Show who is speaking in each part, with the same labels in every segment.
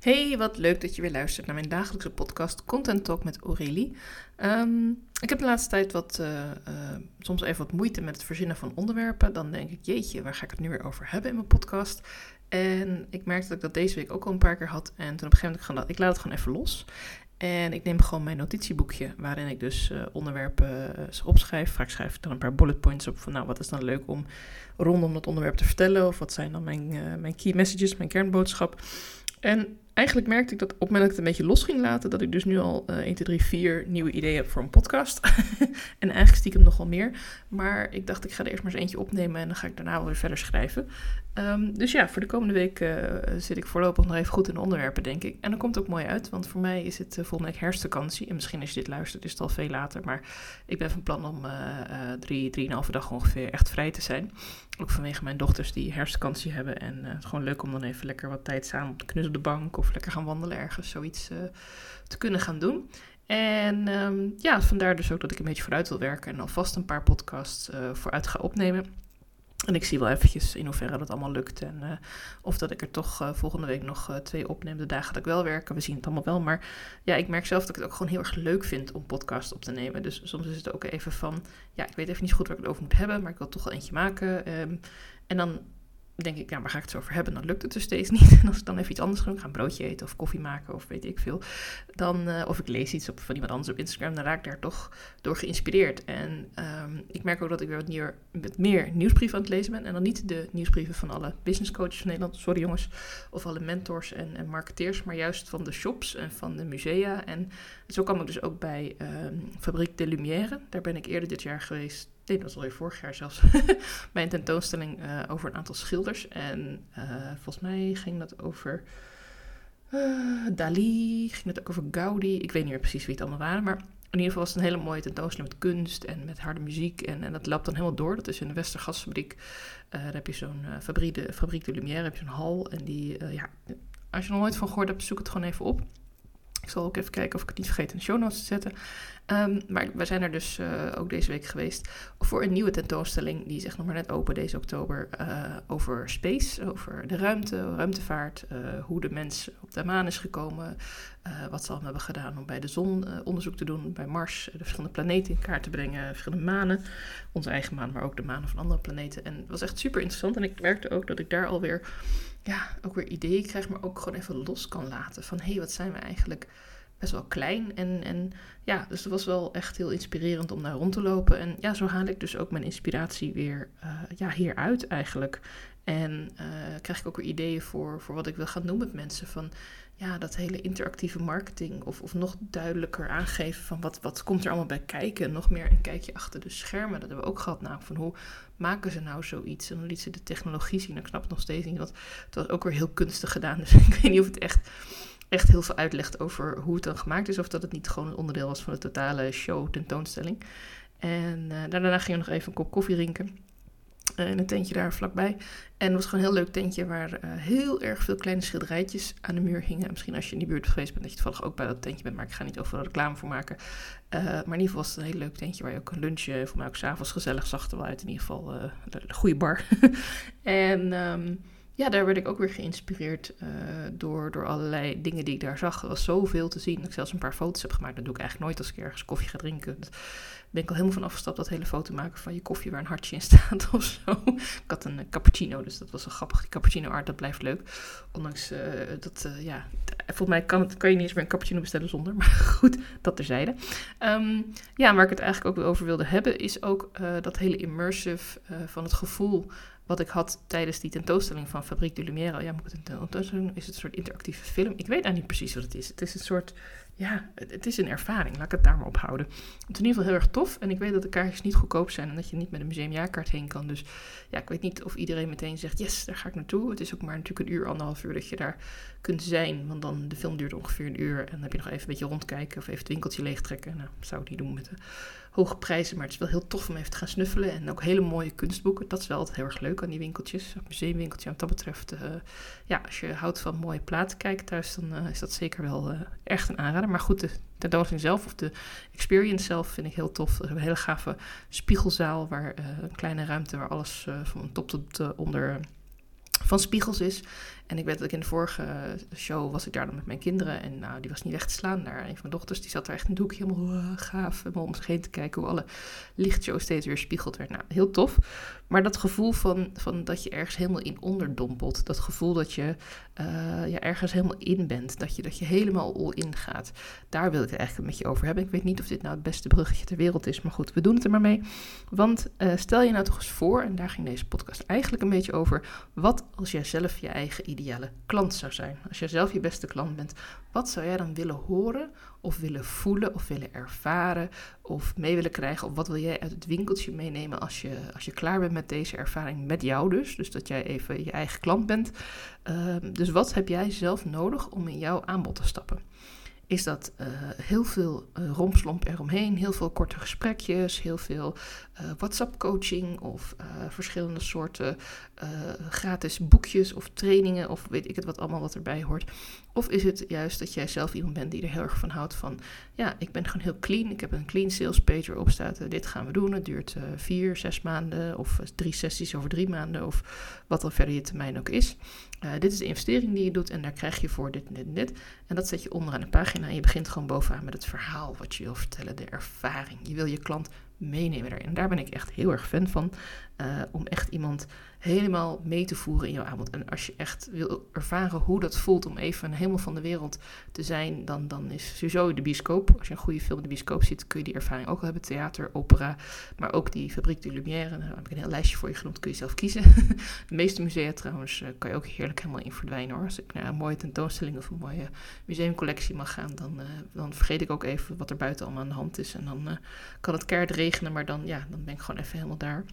Speaker 1: Hey, wat leuk dat je weer luistert naar mijn dagelijkse podcast Content Talk met Aurélie. Ehm, ik heb de laatste tijd wat, uh, uh, soms even wat moeite met het verzinnen van onderwerpen. Dan denk ik, jeetje, waar ga ik het nu weer over hebben in mijn podcast? En ik merkte dat ik dat deze week ook al een paar keer had. En toen op een gegeven moment ik, ik laat het gewoon even los. En ik neem gewoon mijn notitieboekje, waarin ik dus uh, onderwerpen opschrijf. Vaak schrijf ik dan een paar bullet points op van, nou, wat is dan leuk om rondom dat onderwerp te vertellen? Of wat zijn dan mijn, mijn key messages, mijn kernboodschap? En eigenlijk merkte ik dat op het moment dat ik het een beetje los ging laten, dat ik dus nu al uh, 1, 2, 3, 4 nieuwe ideeën heb voor een podcast. en eigenlijk stiekem nog wel meer. Maar ik dacht, ik ga er eerst maar eens eentje opnemen en dan ga ik daarna wel weer verder schrijven. Um, dus ja, voor de komende week uh, zit ik voorlopig nog even goed in de onderwerpen, denk ik. En dat komt ook mooi uit, want voor mij is het uh, volgende week herfstvakantie. En misschien als je dit luistert, is het al veel later. Maar ik ben van plan om uh, drie, drieënhalve dag ongeveer echt vrij te zijn. Ook vanwege mijn dochters die herfstvakantie hebben. En het is gewoon leuk om dan even lekker wat tijd samen op de knus op de bank of lekker gaan wandelen ergens, zoiets te kunnen gaan doen. En um, ja, vandaar dus ook dat ik een beetje vooruit wil werken en alvast een paar podcasts vooruit ga opnemen. En ik zie wel eventjes in hoeverre dat allemaal lukt. En uh, of dat ik er toch volgende week nog twee opneem. De dagen dat ik wel werken. We zien het allemaal wel. Maar ja, ik merk zelf dat ik het ook gewoon heel erg leuk vind om podcast op te nemen. Dus soms is het ook even van. Ja, ik weet even niet goed waar ik het over moet hebben. Maar ik wil toch wel eentje maken. Um, en dan denk ik, ja, waar ga ik het zo over hebben? Dan lukt het dus steeds niet. En als ik dan even iets anders ga, ga een broodje eten of koffie maken of weet ik veel. Dan, uh, of ik lees iets op, van iemand anders op Instagram, dan raak ik daar toch door geïnspireerd. En um, ik merk ook dat ik weer wat meer, nieuwsbrieven aan het lezen ben. En dan niet de nieuwsbrieven van alle business coaches van Nederland, sorry jongens, of alle mentors en, en marketeers, maar juist van de shops en van de musea. En zo kwam ik dus ook bij um, Fabrique de Lumière. Daar ben ik eerder dit jaar geweest dat was alweer vorig jaar zelfs, bij een tentoonstelling uh, over een aantal schilders. En uh, volgens mij ging dat over uh, Dali, ging het ook over Gaudi. Ik weet niet meer precies wie het allemaal waren, maar in ieder geval was het een hele mooie tentoonstelling met kunst en met harde muziek. En, en dat loopt dan helemaal door. Dat is in de Westergasfabriek. daar heb je zo'n fabriek, de, fabriek de Lumière, heb je zo'n hal. En die, ja, als je er nog nooit van gehoord hebt, zoek het gewoon even op. Ik zal ook even kijken of ik het niet vergeet in de show notes te zetten. Um, maar we zijn er dus uh, ook deze week geweest voor een nieuwe tentoonstelling. Die is nog maar net open deze oktober. Uh, over space, over de ruimte, ruimtevaart. Uh, hoe de mens op de maan is gekomen. wat ze allemaal hebben gedaan om bij de zon onderzoek te doen. Bij Mars, de verschillende planeten in kaart te brengen. Verschillende manen. Onze eigen maan, maar ook de manen van andere planeten. En het was echt super interessant. En ik merkte ook dat ik daar alweer, ja, ook weer ideeën krijg. Maar ook gewoon even los kan laten. Van hé, hey, wat zijn we eigenlijk best wel klein. En, en ja, dus het was wel echt heel inspirerend om daar rond te lopen. En ja, zo haal ik dus ook mijn inspiratie weer uh, ja, hieruit eigenlijk. En uh, krijg ik ook weer ideeën voor, voor wat ik wil gaan doen met mensen. Van ja, dat hele interactieve marketing. Of, of nog duidelijker aangeven van wat, wat komt er allemaal bij kijken. Nog meer een kijkje achter de schermen. Dat hebben we ook gehad. Nou, van hoe maken ze nou zoiets? En dan liet ze de technologie zien. Ik snap het nog steeds niet. Want het was ook weer heel kunstig gedaan. Dus ik weet niet of het echt echt heel veel uitlegt over hoe het dan gemaakt is. Of dat het niet gewoon een onderdeel was van de totale show tentoonstelling. En uh, daarna gingen we nog even een kop koffie drinken. Uh, in een tentje daar vlakbij. En het was gewoon een heel leuk tentje waar uh, heel erg veel kleine schilderijtjes aan de muur hingen. Misschien als je in die buurt geweest bent, dat je toevallig ook bij dat tentje bent. Maar ik ga niet overal reclame voor maken. Maar in ieder geval was het een heel leuk tentje waar je ook een lunchje, voor mij ook s'avonds gezellig zag er wel uit. In ieder geval de, goede bar. en... Um, ja, daar werd ik ook weer geïnspireerd uh, door, door allerlei dingen die ik daar zag. Er was zoveel te zien. Ik zelfs een paar foto's heb gemaakt. Dat doe ik eigenlijk nooit als ik ergens koffie ga drinken. Daar ben ik al helemaal van afgestapt, dat hele foto maken van je koffie waar een hartje in staat of zo. Ik had een cappuccino, dus dat was wel grappig. Cappuccino art, dat blijft leuk. Ondanks uh, dat, ja, volgens mij kan, kan je niet eens meer een cappuccino bestellen zonder. Maar goed, dat terzijde. Um, ja, waar ik het eigenlijk ook over wilde hebben, is ook dat hele immersive van het gevoel wat ik had tijdens die tentoonstelling van Fabriek de Lumière. Ja, moet ik het tentoonstelling? Is het een soort interactieve film? Ik weet eigenlijk niet precies wat het is. Het is een soort, ja, het, is een ervaring. Laat ik het daar maar op houden. Het is in ieder geval heel erg tof. En ik weet dat de kaartjes niet goedkoop zijn en dat je niet met een museumjaarkaart heen kan. Dus ja, ik weet niet of iedereen meteen zegt, yes, daar ga ik naartoe. Het is ook maar natuurlijk een uur, anderhalf uur dat je daar kunt zijn. Want dan, de film duurt ongeveer een uur. En dan heb je nog even een beetje rondkijken of even het winkeltje leegtrekken. Nou, zou ik niet doen met de hoge prijzen. Maar het is wel heel tof om even te gaan snuffelen. En ook hele mooie kunstboeken. Dat is wel altijd heel erg leuk aan die winkeltjes. Museumwinkeltje. Wat dat betreft, uh, ja, als je houdt van mooie platen kijken thuis, dan uh, is dat zeker wel uh, echt een aanrader. Maar goed, de tentoonstelling zelf of de experience zelf vind ik heel tof. Hebben een hele gave spiegelzaal, waar een kleine ruimte waar alles van top tot onder van spiegels is. En ik weet dat ik in de vorige show was ik daar dan met mijn kinderen. En nou, die was niet weg te slaan daar. Een van mijn dochters die zat daar echt een doekje helemaal uh, gaaf. Helemaal om zich heen te kijken hoe alle lichtshow steeds weer spiegeld werd. Nou, heel tof. Maar dat gevoel van, van dat je ergens helemaal in onderdompelt. Dat gevoel dat je uh, ergens helemaal in bent. Dat je, dat je helemaal all in gaat. Daar wil ik het eigenlijk met je over hebben. Ik weet niet of dit nou het beste bruggetje ter wereld is. Maar goed, we doen het er maar mee. Want uh, stel je nou toch eens voor, en daar ging deze podcast eigenlijk een beetje over. Wat als jij zelf je eigen ideale klant zou zijn? Als jij zelf je beste klant bent, wat zou jij dan willen horen of willen voelen of willen ervaren of mee willen krijgen? Of wat wil jij uit het winkeltje meenemen als je, als je klaar bent met deze ervaring met jou dus? Dus dat jij even je eigen klant bent. Uh, dus wat heb jij zelf nodig om in jouw aanbod te stappen? Is dat uh, heel veel uh, rompslomp eromheen, heel veel korte gesprekjes, heel veel uh, WhatsApp-coaching of verschillende soorten gratis boekjes of trainingen of weet ik het wat allemaal wat erbij hoort. Of is het juist dat jij zelf iemand bent die er heel erg van houdt van, ja, ik ben gewoon heel clean, ik heb een clean sales page erop staat, dit gaan we doen, het duurt vier, zes maanden of drie sessies over drie maanden of wat dan verder je termijn ook is. dit is de investering die je doet en daar krijg je voor dit en dit en dit. En dat zet je onderaan de pagina en je begint gewoon bovenaan met het verhaal wat je wil vertellen, de ervaring. Je wil je klant meenemen daarin. En daar ben ik echt heel erg fan van, uh, om echt iemand helemaal mee te voeren in jouw aanbod. En als je echt wil ervaren hoe dat voelt om even helemaal van de wereld te zijn, dan, dan is sowieso de bioscoop. Als je een goede film in de bioscoop ziet, kun je die ervaring ook al hebben. Theater, opera, maar ook die Fabriek de Lumière. Daar heb ik een heel lijstje voor je genoemd, kun je zelf kiezen. de meeste musea trouwens uh, kan je ook heerlijk helemaal in verdwijnen hoor. Als ik naar een mooie tentoonstelling of een mooie museumcollectie mag gaan, dan, uh, dan vergeet ik ook even wat er buiten allemaal aan de hand is. En dan kan het keihard regenen, maar dan, ja, dan ben ik gewoon even helemaal daar.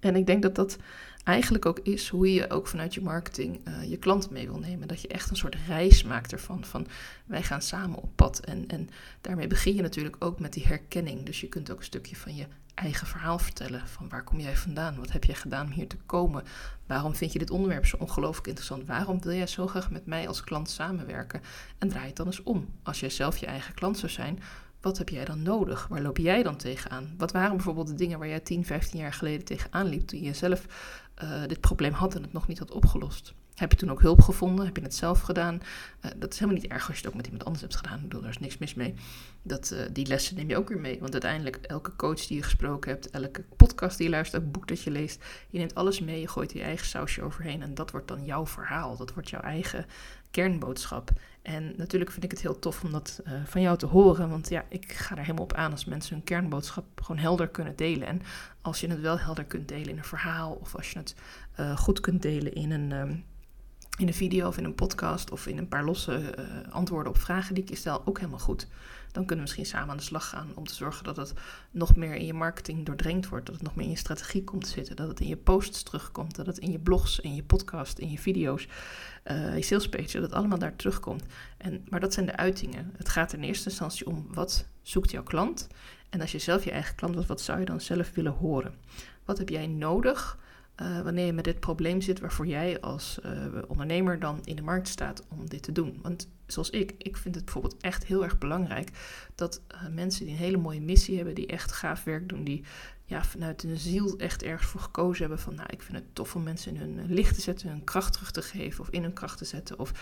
Speaker 1: En ik denk dat dat eigenlijk ook is hoe je ook vanuit je marketing uh, je klant mee wil nemen. Dat je echt een soort reis maakt ervan. Van wij gaan samen op pad. En, en daarmee begin je natuurlijk ook met die herkenning. Dus je kunt ook een stukje van je eigen verhaal vertellen. Van waar kom jij vandaan? Wat heb jij gedaan om hier te komen? Waarom vind je dit onderwerp zo ongelooflijk interessant? Waarom wil jij zo graag met mij als klant samenwerken? En draai het dan eens om. Als jij zelf je eigen klant zou zijn, wat heb jij dan nodig? Waar loop jij dan tegenaan? Wat waren bijvoorbeeld de dingen waar jij 10, 15 jaar geleden tegenaan liep toen je zelf uh, dit probleem had en het nog niet had opgelost? Heb je toen ook hulp gevonden? Heb je het zelf gedaan? Uh, dat is helemaal niet erg als je het ook met iemand anders hebt gedaan. Ik bedoel, er is niks mis mee. Dat, uh, die lessen neem je ook weer mee. Want uiteindelijk, elke coach die je gesproken hebt, elke podcast die je luistert, elk boek dat je leest, je neemt alles mee, je gooit je eigen sausje overheen. En dat wordt dan jouw verhaal. Dat wordt jouw eigen kernboodschap. En natuurlijk vind ik het heel tof om dat uh, van jou te horen. Want ja, ik ga er helemaal op aan als mensen hun kernboodschap gewoon helder kunnen delen. En als je het wel helder kunt delen in een verhaal, of als je het uh, goed kunt delen in een. Um, in een video of in een podcast of in een paar losse uh, antwoorden op vragen die ik je stel, ook helemaal goed. Dan kunnen we misschien samen aan de slag gaan om te zorgen dat het nog meer in je marketing doordrenkt wordt. Dat het nog meer in je strategie komt te zitten. Dat het in je posts terugkomt. Dat het in je blogs, in je podcast, in je video's, uh, je salespage, dat het allemaal daar terugkomt. En, maar dat zijn de uitingen. Het gaat in eerste instantie om wat zoekt jouw klant. En als je zelf je eigen klant was, wat zou je dan zelf willen horen? Wat heb jij nodig? Uh, wanneer je met dit probleem zit waarvoor jij als uh, ondernemer dan in de markt staat om dit te doen. Want zoals ik, ik vind het bijvoorbeeld echt heel erg belangrijk dat uh, mensen die een hele mooie missie hebben, die echt gaaf werk doen, die ja, vanuit hun ziel echt ergens voor gekozen hebben van, nou, ik vind het tof om mensen in hun licht te zetten, hun kracht terug te geven of in hun kracht te zetten, of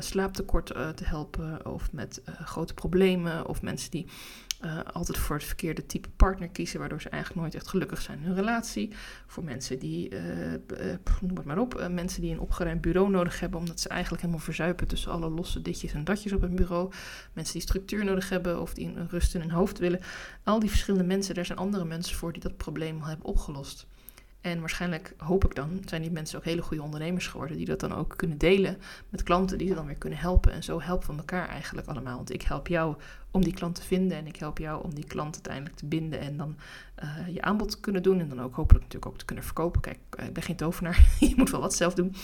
Speaker 1: slaaptekort te helpen, of met grote problemen, of mensen die uh, altijd voor het verkeerde type partner kiezen, waardoor ze eigenlijk nooit echt gelukkig zijn in hun relatie. Voor mensen die, uh, noem het maar op, mensen die een opgeruimd bureau nodig hebben, omdat ze eigenlijk helemaal verzuipen tussen alle losse ditjes en datjes op een bureau. Mensen die structuur nodig hebben of die een rust in hun hoofd willen. Al die verschillende mensen, daar zijn andere mensen voor die dat probleem al hebben opgelost. En waarschijnlijk hoop ik dan, zijn die mensen ook hele goede ondernemers geworden, die dat dan ook kunnen delen met klanten, die ze dan weer kunnen helpen. En zo helpen we elkaar eigenlijk allemaal. Want ik help jou om die klant te vinden en ik help jou om die klant uiteindelijk te binden en dan uh, je aanbod te kunnen doen. En dan ook hopelijk natuurlijk ook te kunnen verkopen. Kijk, ik ben geen tovenaar, je moet wel wat zelf doen.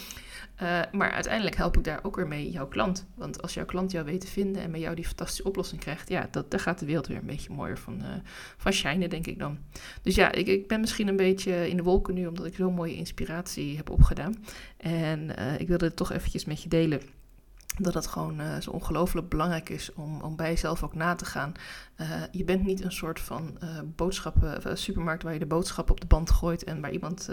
Speaker 1: Uh, maar uiteindelijk help ik daar ook weer mee jouw klant. Want als jouw klant jou weet te vinden en bij jou die fantastische oplossing krijgt, ja, dat, daar gaat de wereld weer een beetje mooier van, uh, van shinen, denk ik dan. Dus ja, ik, ik ben misschien een beetje in de wolken nu, omdat ik zo'n mooie inspiratie heb opgedaan. En ik wilde het toch eventjes met je delen dat het gewoon uh, zo ongelooflijk belangrijk is om, om bij jezelf ook na te gaan. Uh, je bent niet een soort van uh, boodschappen, supermarkt waar je de boodschappen op de band gooit en waar iemand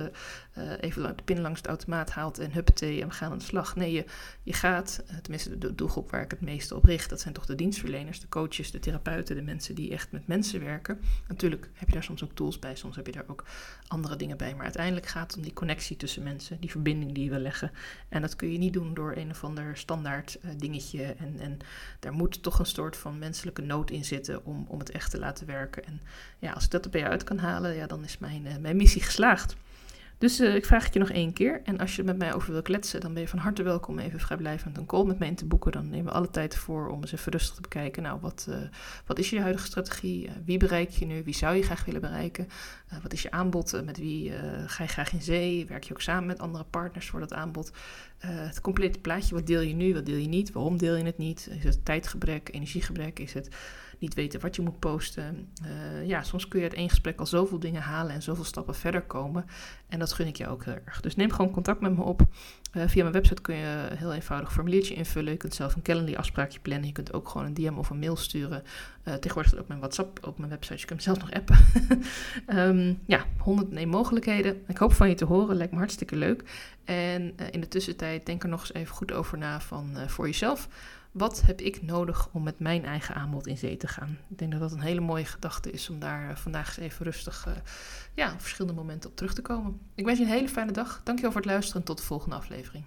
Speaker 1: even de pin langs de automaat haalt en huppatee en we gaan aan de slag. Nee, je, je gaat, tenminste de doelgroep waar ik het meeste op richt, dat zijn toch de dienstverleners, de coaches, de therapeuten, de mensen die echt met mensen werken. Natuurlijk heb je daar soms ook tools bij, soms heb je daar ook andere dingen bij, maar uiteindelijk gaat het om die connectie tussen mensen, die verbinding die wil leggen. En dat kun je niet doen door een of ander standaard uh, dingetje. En, en daar moet toch een soort van menselijke nood in zitten om, om het echt te laten werken. En ja, als ik dat er bij je uit kan halen, ja, dan is mijn, uh, mijn missie geslaagd. Dus uh, ik vraag het je nog één keer. En als je met mij over wil kletsen, dan ben je van harte welkom even vrijblijvend een call met mij in te boeken. Dan nemen we alle tijd voor om eens even rustig te bekijken. Nou, wat, wat is je huidige strategie? Wie bereik je nu? Wie zou je graag willen bereiken? wat is je aanbod? met wie ga je graag in zee? Werk je ook samen met andere partners voor dat aanbod? Het complete plaatje. Wat deel je nu? Wat deel je niet? Waarom deel je het niet? Is het tijdgebrek, energiegebrek? Is het niet weten wat je moet posten. Uh, ja, soms kun je uit één gesprek al zoveel dingen halen en zoveel stappen verder komen. En dat gun ik je ook heel erg. Dus neem gewoon contact met me op. Uh, via mijn website kun je een heel eenvoudig formuliertje invullen. Je kunt zelf een Calendly afspraakje plannen. Je kunt ook gewoon een DM of een mail sturen. Tegenwoordig ook mijn WhatsApp op mijn website. Je kunt zelfs nog appen. um, ja, honderd mogelijkheden. Ik hoop van je te horen. Lijkt me hartstikke leuk. En in de tussentijd denk er nog eens even goed over na van voor jezelf wat heb ik nodig om met mijn eigen aanbod in zee te gaan? Ik denk dat dat een hele mooie gedachte is om daar uh, vandaag eens even rustig ja, op verschillende momenten op terug te komen. Ik wens je een hele fijne dag. Dankjewel voor het luisteren en tot de volgende aflevering.